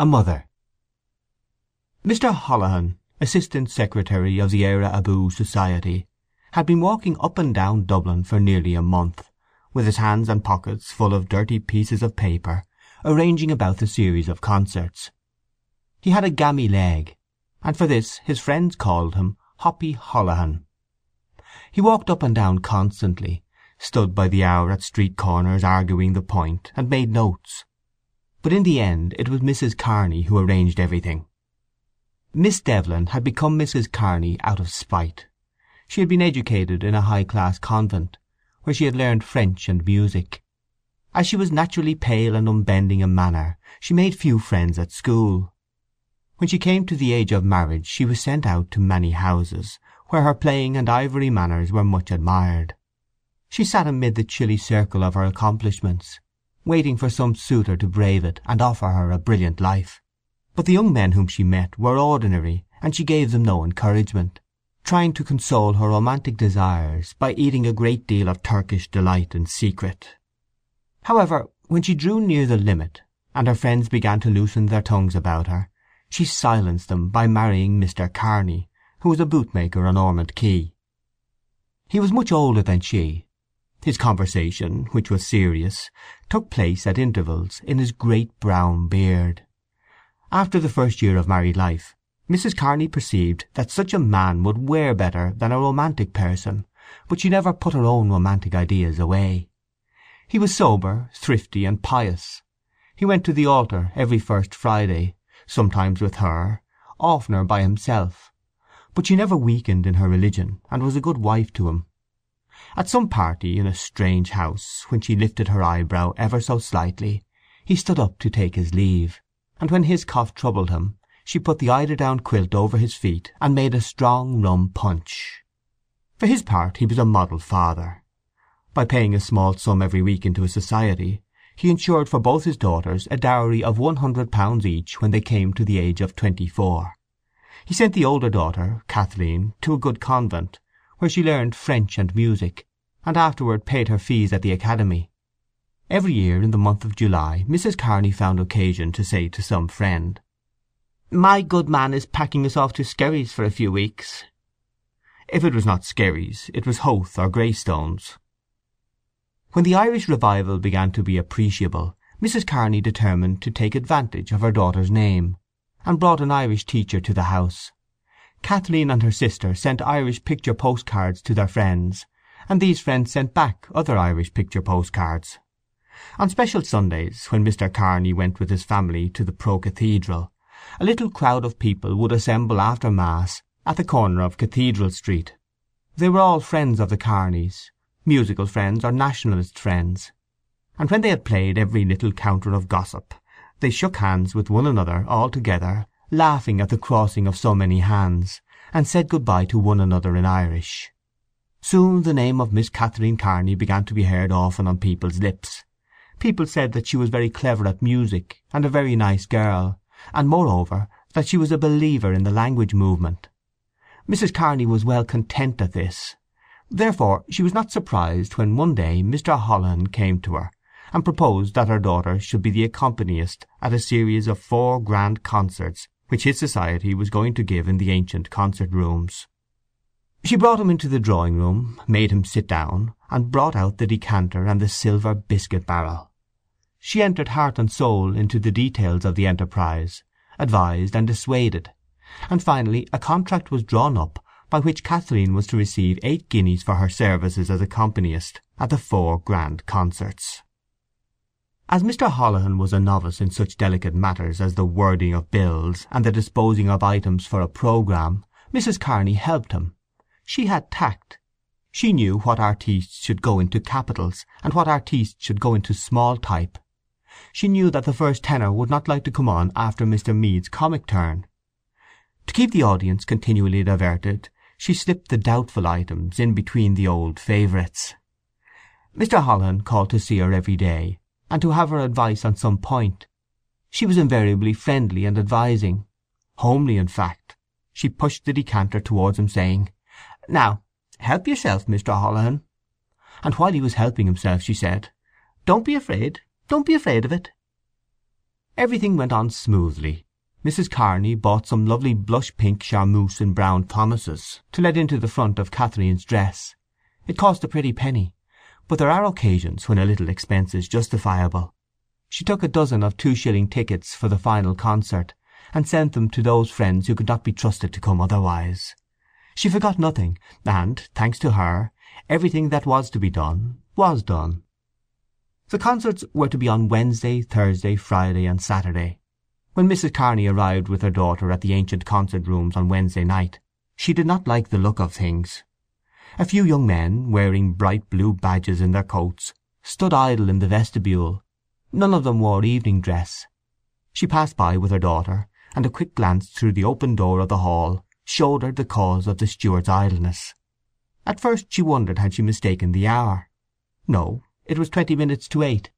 A MOTHER Mr. Holohan, assistant secretary of the Eire Abu Society, had been walking up and down Dublin for nearly a month, with his hands and pockets full of dirty pieces of paper, arranging about the series of concerts. He had a gammy leg, and for this his friends called him Hoppy Holohan. He walked up and down constantly, stood by the hour at street corners arguing the point, and made notes. But in the end it was Mrs. Kearney who arranged everything. Miss Devlin had become Mrs. Kearney out of spite. She had been educated in a high class convent, where she had learned French and music. As she was naturally pale and unbending in manner she made few friends at school. When she came to the age of marriage she was sent out to many houses, where her playing and ivory manners were much admired. She sat amid the chilly circle of her accomplishments, waiting for some suitor to brave it and offer her a brilliant life. But the young men whom she met were ordinary, and she gave them no encouragement, trying to console her romantic desires by eating a great deal of Turkish delight in secret. However, when she drew near the limit, and her friends began to loosen their tongues about her, she silenced them by marrying Mr. Kearney, who was a bootmaker on Ormond Quay. He was much older than she, his conversation, which was serious, took place at intervals in his great brown beard. After the first year of married life Mrs. Kearney perceived that such a man would wear better than a romantic person, but she never put her own romantic ideas away. He was sober, thrifty, and pious. He went to the altar every first Friday, sometimes with her, oftener by himself; but she never weakened in her religion, and was a good wife to him. At some party in a strange house, when she lifted her eyebrow ever so slightly, he stood up to take his leave, and when his cough troubled him she put the eiderdown quilt over his feet and made a strong rum punch. For his part he was a model father. By paying a small sum every week into a society he ensured for both his daughters a dowry of one hundred pounds each when they came to the age of twenty-four. He sent the older daughter, Kathleen, to a good convent, where she learned French and music, and afterward paid her fees at the academy. Every year in the month of July Mrs. Kearney found occasion to say to some friend, "My good man is packing us off to Skerries for a few weeks." If it was not Skerries it was Howth or Greystones. When the Irish revival began to be appreciable Mrs. Kearney determined to take advantage of her daughter's name, and brought an Irish teacher to the house. Kathleen and her sister sent Irish picture postcards to their friends, and these friends sent back other Irish picture postcards. On special Sundays, when Mr. Kearney went with his family to the Pro Cathedral, a little crowd of people would assemble after Mass at the corner of Cathedral Street. They were all friends of the Kearneys, musical friends or nationalist friends, and when they had played every little counter of gossip they shook hands with one another all together laughing at the crossing of so many hands, and said good-bye to one another in Irish. Soon the name of Miss Catherine Kearney began to be heard often on people's lips. People said that she was very clever at music, and a very nice girl, and moreover that she was a believer in the language movement. Mrs. Kearney was well content at this. Therefore she was not surprised when one day Mr. Holohan came to her and proposed that her daughter should be the accompanist at a series of four grand concerts which his society was going to give in the ancient concert rooms. She brought him into the drawing room, made him sit down, and brought out the decanter and the silver biscuit barrel. She entered heart and soul into the details of the enterprise, advised and dissuaded, and finally a contract was drawn up by which Kathleen was to receive eight guineas for her services as accompanist at the four grand concerts. As Mr. Holohan was a novice in such delicate matters as the wording of bills and the disposing of items for a programme, Mrs. Kearney helped him. She had tact. She knew what artistes should go into capitals, and what artistes should go into small type. She knew that the first tenor would not like to come on after Mr. Meade's comic turn. To keep the audience continually diverted she slipped the doubtful items in between the old favourites. Mr. Holohan called to see her every day and to have her advice on some point. She was invariably friendly and advising. Homely, in fact. She pushed the decanter towards him, saying, "Now, help yourself, Mr. Holohan." And while he was helping himself she said, "Don't be afraid. Don't be afraid of it." Everything went on smoothly. Mrs. Kearney bought some lovely blush pink charmeuse in brown Thomas's to let into the front of Catherine's dress. It cost a pretty penny, but there are occasions when a little expense is justifiable. She took a dozen of two shilling tickets for the final concert, and sent them to those friends who could not be trusted to come otherwise. She forgot nothing, and, thanks to her, everything that was to be done was done. The concerts were to be on Wednesday, Thursday, Friday, and Saturday. When Mrs. Kearney arrived with her daughter at the ancient concert rooms on Wednesday night, she did not like the look of things. A few young men, wearing bright blue badges in their coats, stood idle in the vestibule. None of them wore evening dress. She passed by with her daughter, and a quick glance through the open door of the hall showed her the cause of the steward's idleness. At first she wondered had she mistaken the hour. No, it was twenty minutes to eight.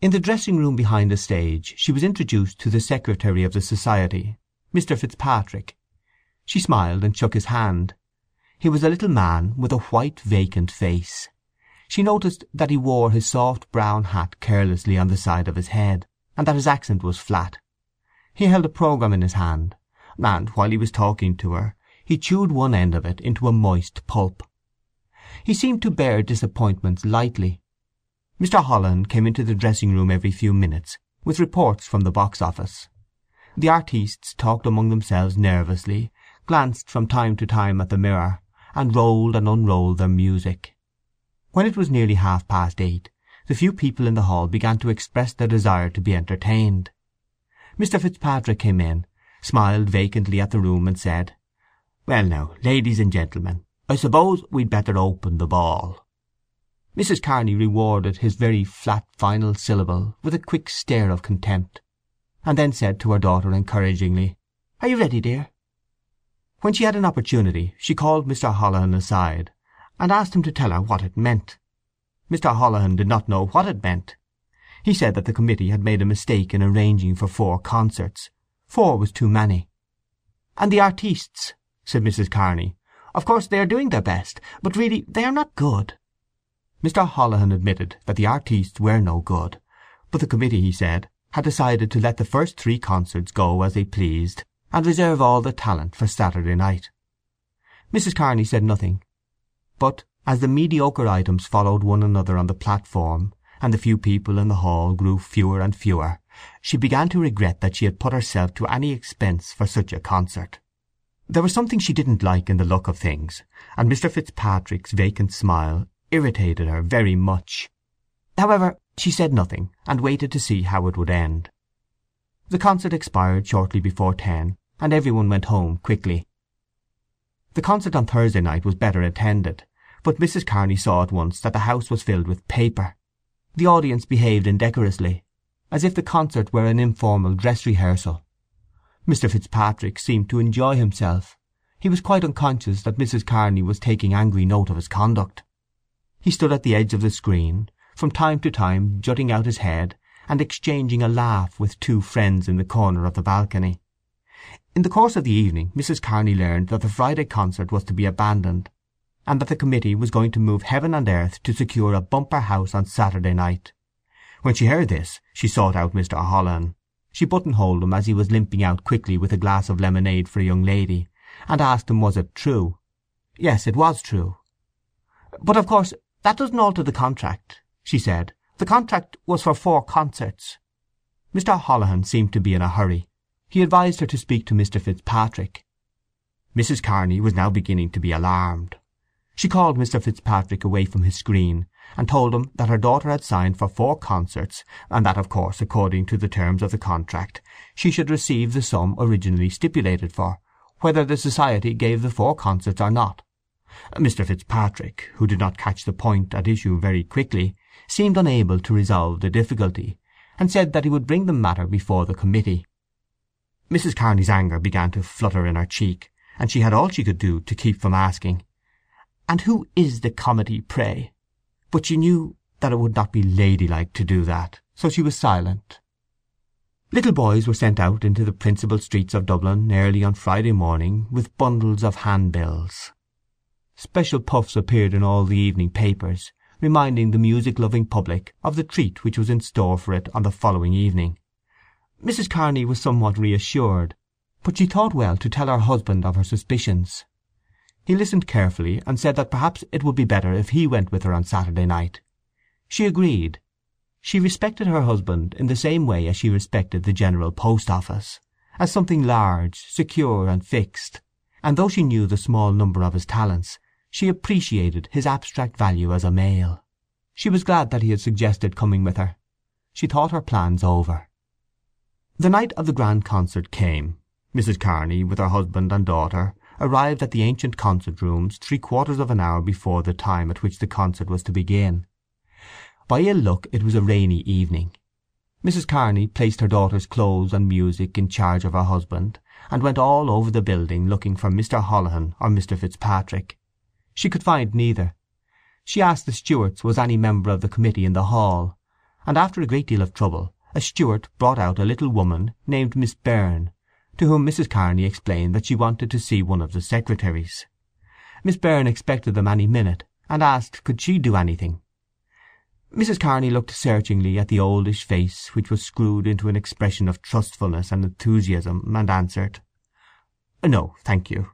In the dressing room behind the stage she was introduced to the secretary of the society, Mr. Fitzpatrick. She smiled and shook his hand. He was a little man with a white vacant face. She noticed that he wore his soft brown hat carelessly on the side of his head, and that his accent was flat. He held a programme in his hand, and while he was talking to her he chewed one end of it into a moist pulp. He seemed to bear disappointments lightly. Mr. Holohan came into the dressing room every few minutes with reports from the box office. The artistes talked among themselves nervously, glanced from time to time at the mirror, and rolled and unrolled their music. When it was nearly half past eight the few people in the hall began to express their desire to be entertained. Mr. Fitzpatrick came in, smiled vacantly at the room, and said, "Well now, ladies and gentlemen, I suppose we'd better open the ball." Mrs. Kearney rewarded his very flat final syllable with a quick stare of contempt, and then said to her daughter encouragingly, "Are you ready, dear?" When she had an opportunity she called Mr. Holohan aside, and asked him to tell her what it meant. Mr. Holohan did not know what it meant. He said that the committee had made a mistake in arranging for four concerts. Four was too many. "And the artistes," said Mrs. Kearney. "Of course they are doing their best, but really they are not good. Mr. Holohan admitted that the artistes were no good, but the committee, he said, had decided to let the first three concerts go as they pleased, and reserve all the talent for Saturday night. Mrs. Kearney said nothing, but as the mediocre items followed one another on the platform, and the few people in the hall grew fewer and fewer, she began to regret that she had put herself to any expense for such a concert. There was something she didn't like in the look of things, and Mr. Fitzpatrick's vacant smile irritated her very much. However, she said nothing, and waited to see how it would end. The concert expired shortly before ten, and every one went home quickly. The concert on Thursday night was better attended, but Mrs. Kearney saw at once that the house was filled with paper. The audience behaved indecorously, as if the concert were an informal dress rehearsal. Mr. Fitzpatrick seemed to enjoy himself. He was quite unconscious that Mrs. Kearney was taking angry note of his conduct. He stood at the edge of the screen, from time to time jutting out his head and exchanging a laugh with two friends in the corner of the balcony. In the course of the evening Mrs. Kearney learned that the Friday concert was to be abandoned, and that the committee was going to move heaven and earth to secure a bumper house on Saturday night. When she heard this she sought out Mr. Holohan. She buttonholed him as he was limping out quickly with a glass of lemonade for a young lady, and asked him was it true. Yes, it was true. But of course "That doesn't alter the contract," she said. "The contract was for four concerts." Mr. Holohan seemed to be in a hurry. He advised her to speak to Mr. Fitzpatrick. Mrs. Kearney was now beginning to be alarmed. She called Mr. Fitzpatrick away from his screen, and told him that her daughter had signed for four concerts, and that of course, according to the terms of the contract, she should receive the sum originally stipulated for, whether the society gave the four concerts or not. Mr. Fitzpatrick, who did not catch the point at issue very quickly, seemed unable to resolve the difficulty, and said that he would bring the matter before the committee. Mrs. Kearney's anger began to flutter in her cheek, and she had all she could do to keep from asking, "And who is the Cometty, pray?" But she knew that it would not be ladylike to do that, so she was silent. Little boys were sent out into the principal streets of Dublin early on Friday morning with bundles of handbills. Special puffs appeared in all the evening papers, reminding the music-loving public of the treat which was in store for it on the following evening. Mrs. Kearney was somewhat reassured, but she thought well to tell her husband of her suspicions. He listened carefully, and said that perhaps it would be better if he went with her on Saturday night. She agreed. She respected her husband in the same way as she respected the General Post Office, as something large, secure, and fixed; and though she knew the small number of his talents, she appreciated his abstract value as a male. She was glad that he had suggested coming with her. She thought her plans over. The night of the grand concert came. Mrs. Kearney, with her husband and daughter, arrived at the ancient concert rooms three quarters of an hour before the time at which the concert was to begin. By ill luck it was a rainy evening. Mrs. Kearney placed her daughter's clothes and music in charge of her husband, and went all over the building looking for Mr. Holohan or Mr. Fitzpatrick. She could find neither. She asked the stewards was any member of the committee in the hall, and after a great deal of trouble a steward brought out a little woman named Miss Beirne, to whom Mrs. Kearney explained that she wanted to see one of the secretaries. Miss Beirne expected them any minute, and asked could she do anything. Mrs. Kearney looked searchingly at the oldish face which was screwed into an expression of trustfulness and enthusiasm, and answered, "No, thank you."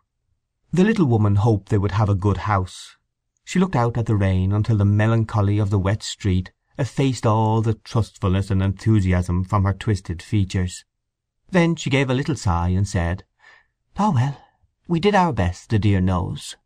The little woman hoped they would have a good house. She looked out at the rain until the melancholy of the wet street effaced all the trustfulness and enthusiasm from her twisted features. Then she gave a little sigh, and said, "Ah well, we did our best, the dear knows!"